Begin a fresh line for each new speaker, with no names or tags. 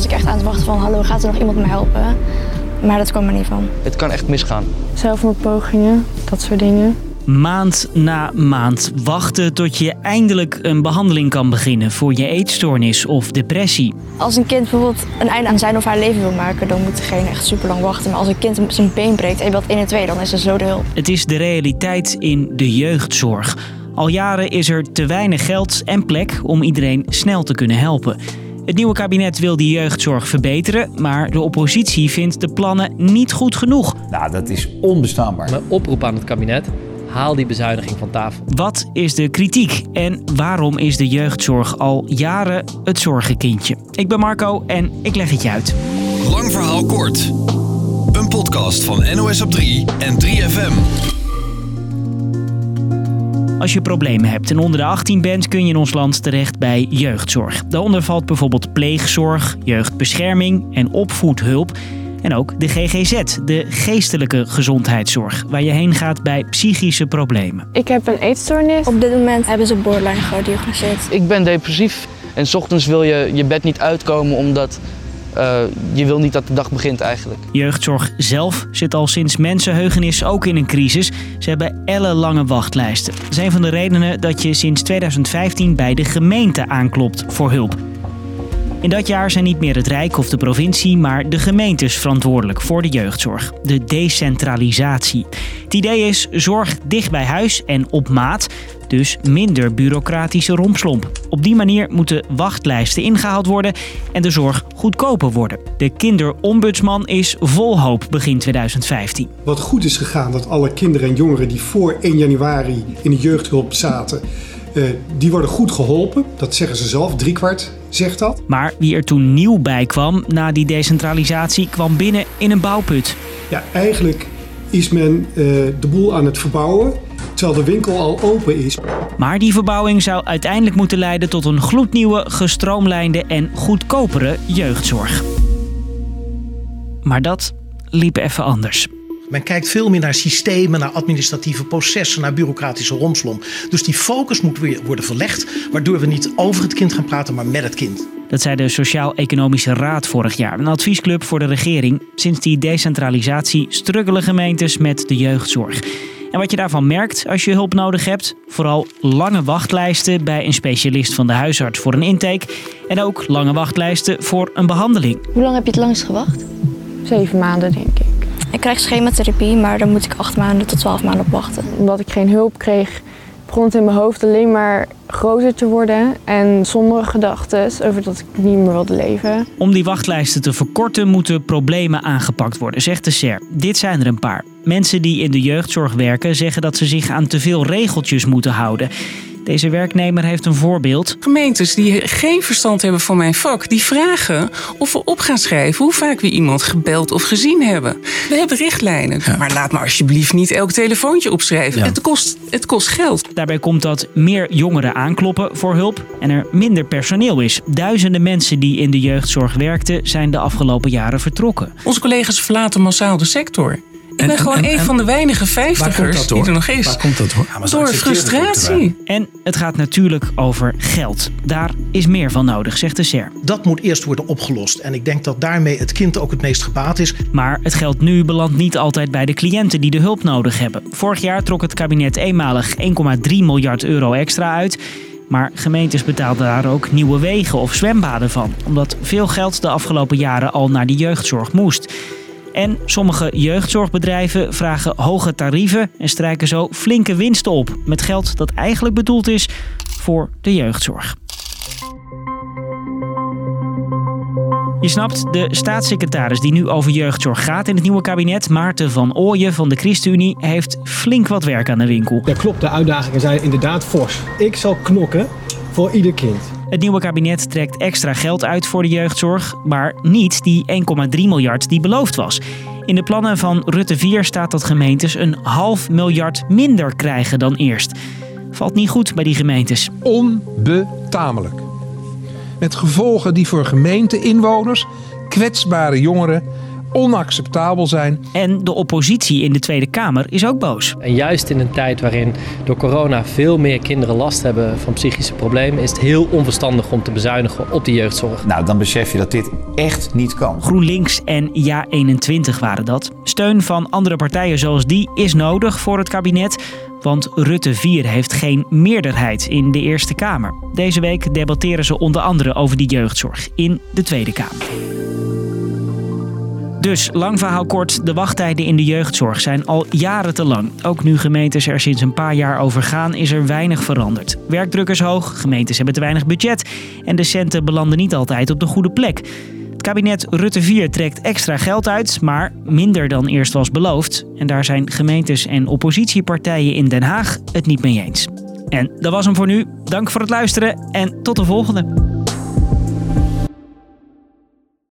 was ik echt aan het wachten van hallo, gaat er nog iemand me helpen? Maar dat kwam er niet van.
Het kan echt misgaan.
Zelfmoordpogingen, dat soort dingen.
Maand na maand wachten tot je eindelijk een behandeling kan beginnen voor je eetstoornis of depressie.
Als een kind bijvoorbeeld een einde aan zijn of haar leven wil maken, dan moet degene echt super lang wachten. Maar als een kind zijn been breekt en je bent 1 en 2, dan is er zo de hulp.
Het is de realiteit in de jeugdzorg. Al jaren is er te weinig geld en plek om iedereen snel te kunnen helpen. Het nieuwe kabinet wil die jeugdzorg verbeteren, maar de oppositie vindt de plannen niet goed genoeg.
Nou, dat is onbestaanbaar.
Mijn oproep aan het kabinet. Haal die bezuiniging van tafel.
Wat is de kritiek en waarom is de jeugdzorg al jaren het zorgenkindje? Ik ben Marco en ik leg het je uit.
Lang verhaal kort. Een podcast van NOS op 3 en 3FM.
Als je problemen hebt en onder de 18 bent, kun je in ons land terecht bij jeugdzorg. Daaronder valt bijvoorbeeld pleegzorg, jeugdbescherming en opvoedhulp. En ook de GGZ, de geestelijke gezondheidszorg, waar je heen gaat bij psychische problemen.
Ik heb een eetstoornis.
Op dit moment hebben ze borderline gediagnoseerd.
Ik ben depressief en 's ochtends wil je je bed niet uitkomen omdat eh, je wil niet dat de dag begint eigenlijk.
Jeugdzorg zelf zit al sinds mensenheugenis ook in een crisis. Ze hebben ellenlange wachtlijsten. Dat is een van de redenen dat je sinds 2015 bij de gemeente aanklopt voor hulp. In dat jaar zijn niet meer het Rijk of de provincie, maar de gemeentes verantwoordelijk voor de jeugdzorg. De decentralisatie. Het idee is zorg dicht bij huis en op maat, dus minder bureaucratische rompslomp. Op die manier moeten wachtlijsten ingehaald worden en de zorg goedkoper worden. De kinderombudsman is vol hoop begin 2015.
Wat goed is gegaan, dat alle kinderen en jongeren die voor 1 januari in de jeugdhulp zaten, eh, die worden goed geholpen. Dat zeggen ze zelf, driekwart zegt dat.
Maar wie er toen nieuw bij kwam na die decentralisatie, kwam binnen in een bouwput.
Ja, eigenlijk is men eh, de boel aan het verbouwen, terwijl de winkel al open is.
Maar die verbouwing zou uiteindelijk moeten leiden tot een gloednieuwe, gestroomlijnde en goedkopere jeugdzorg. Maar dat liep even anders.
Men kijkt veel meer naar systemen, naar administratieve processen, naar bureaucratische romslomp. Dus die focus moet weer worden verlegd, waardoor we niet over het kind gaan praten, maar met het kind.
Dat zei de Sociaal-Economische Raad vorig jaar, een adviesclub voor de regering. Sinds die decentralisatie struggelen gemeentes met de jeugdzorg. En wat je daarvan merkt als je hulp nodig hebt, vooral lange wachtlijsten bij een specialist van de huisarts voor een intake en ook lange wachtlijsten voor een behandeling.
Hoe lang heb je het langst gewacht?
Zeven maanden, denk ik.
Ik krijg schematherapie, maar daar moet ik 8 maanden tot 12 maanden op wachten.
Omdat ik geen hulp kreeg, begon het in mijn hoofd alleen maar groter te worden. En sombere gedachten over dat ik niet meer wilde leven.
Om die wachtlijsten te verkorten moeten problemen aangepakt worden, zegt de SER. Dit zijn er een paar. Mensen die in de jeugdzorg werken zeggen dat ze zich aan te veel regeltjes moeten houden. Deze werknemer heeft een voorbeeld.
Gemeentes die geen verstand hebben van mijn vak, die vragen of we op gaan schrijven hoe vaak we iemand gebeld of gezien hebben. We hebben richtlijnen, maar laat maar alsjeblieft niet elk telefoontje opschrijven. Het, kost, het kost geld.
Daarbij komt dat meer jongeren aankloppen voor hulp en er minder personeel is. Duizenden mensen die in de jeugdzorg werkten zijn de afgelopen jaren vertrokken.
Onze collega's verlaten massaal de sector. Ik ben gewoon een van de weinige vijftigers die er nog is.
Waar komt dat hoor?
Door frustratie.
En het gaat natuurlijk over geld. Daar is meer van nodig, zegt de SER.
Dat moet eerst worden opgelost. En ik denk dat daarmee het kind ook het meest gebaat is.
Maar het geld nu belandt niet altijd bij de cliënten die de hulp nodig hebben. Vorig jaar trok het kabinet eenmalig 1,3 miljard euro extra uit. Maar gemeentes betaalden daar ook nieuwe wegen of zwembaden van. Omdat veel geld de afgelopen jaren al naar de jeugdzorg moest. En sommige jeugdzorgbedrijven vragen hoge tarieven en strijken zo flinke winsten op. Met geld dat eigenlijk bedoeld is voor de jeugdzorg. Je snapt, de staatssecretaris die nu over jeugdzorg gaat in het nieuwe kabinet, Maarten van Ooyen van de ChristenUnie, heeft flink wat werk aan de winkel.
Ja, klopt. De uitdagingen zijn inderdaad fors. Ik zal knokken voor ieder kind.
Het nieuwe kabinet trekt extra geld uit voor de jeugdzorg, maar niet die 1,3 miljard die beloofd was. In de plannen van Rutte 4 staat dat gemeentes een half miljard minder krijgen dan eerst. Valt niet goed bij die gemeentes.
Onbetamelijk. Met gevolgen die voor gemeente-inwoners, kwetsbare jongeren, onacceptabel zijn.
En de oppositie in de Tweede Kamer is ook boos.
En juist in een tijd waarin door corona veel meer kinderen last hebben van psychische problemen, is het heel onverstandig om te bezuinigen op de jeugdzorg.
Nou, dan besef je dat dit echt niet kan.
GroenLinks en Ja21 waren dat. Steun van andere partijen zoals die is nodig voor het kabinet. Want Rutte 4 heeft geen meerderheid in de Eerste Kamer. Deze week debatteren ze onder andere over die jeugdzorg in de Tweede Kamer. Dus, lang verhaal kort, de wachttijden in de jeugdzorg zijn al jaren te lang. Ook nu gemeentes er sinds een paar jaar over gaan, is er weinig veranderd. Werkdruk is hoog, gemeentes hebben te weinig budget en de centen belanden niet altijd op de goede plek. Het kabinet Rutte 4 trekt extra geld uit, maar minder dan eerst was beloofd. En daar zijn gemeentes en oppositiepartijen in Den Haag het niet mee eens. En dat was hem voor nu. Dank voor het luisteren en tot de volgende.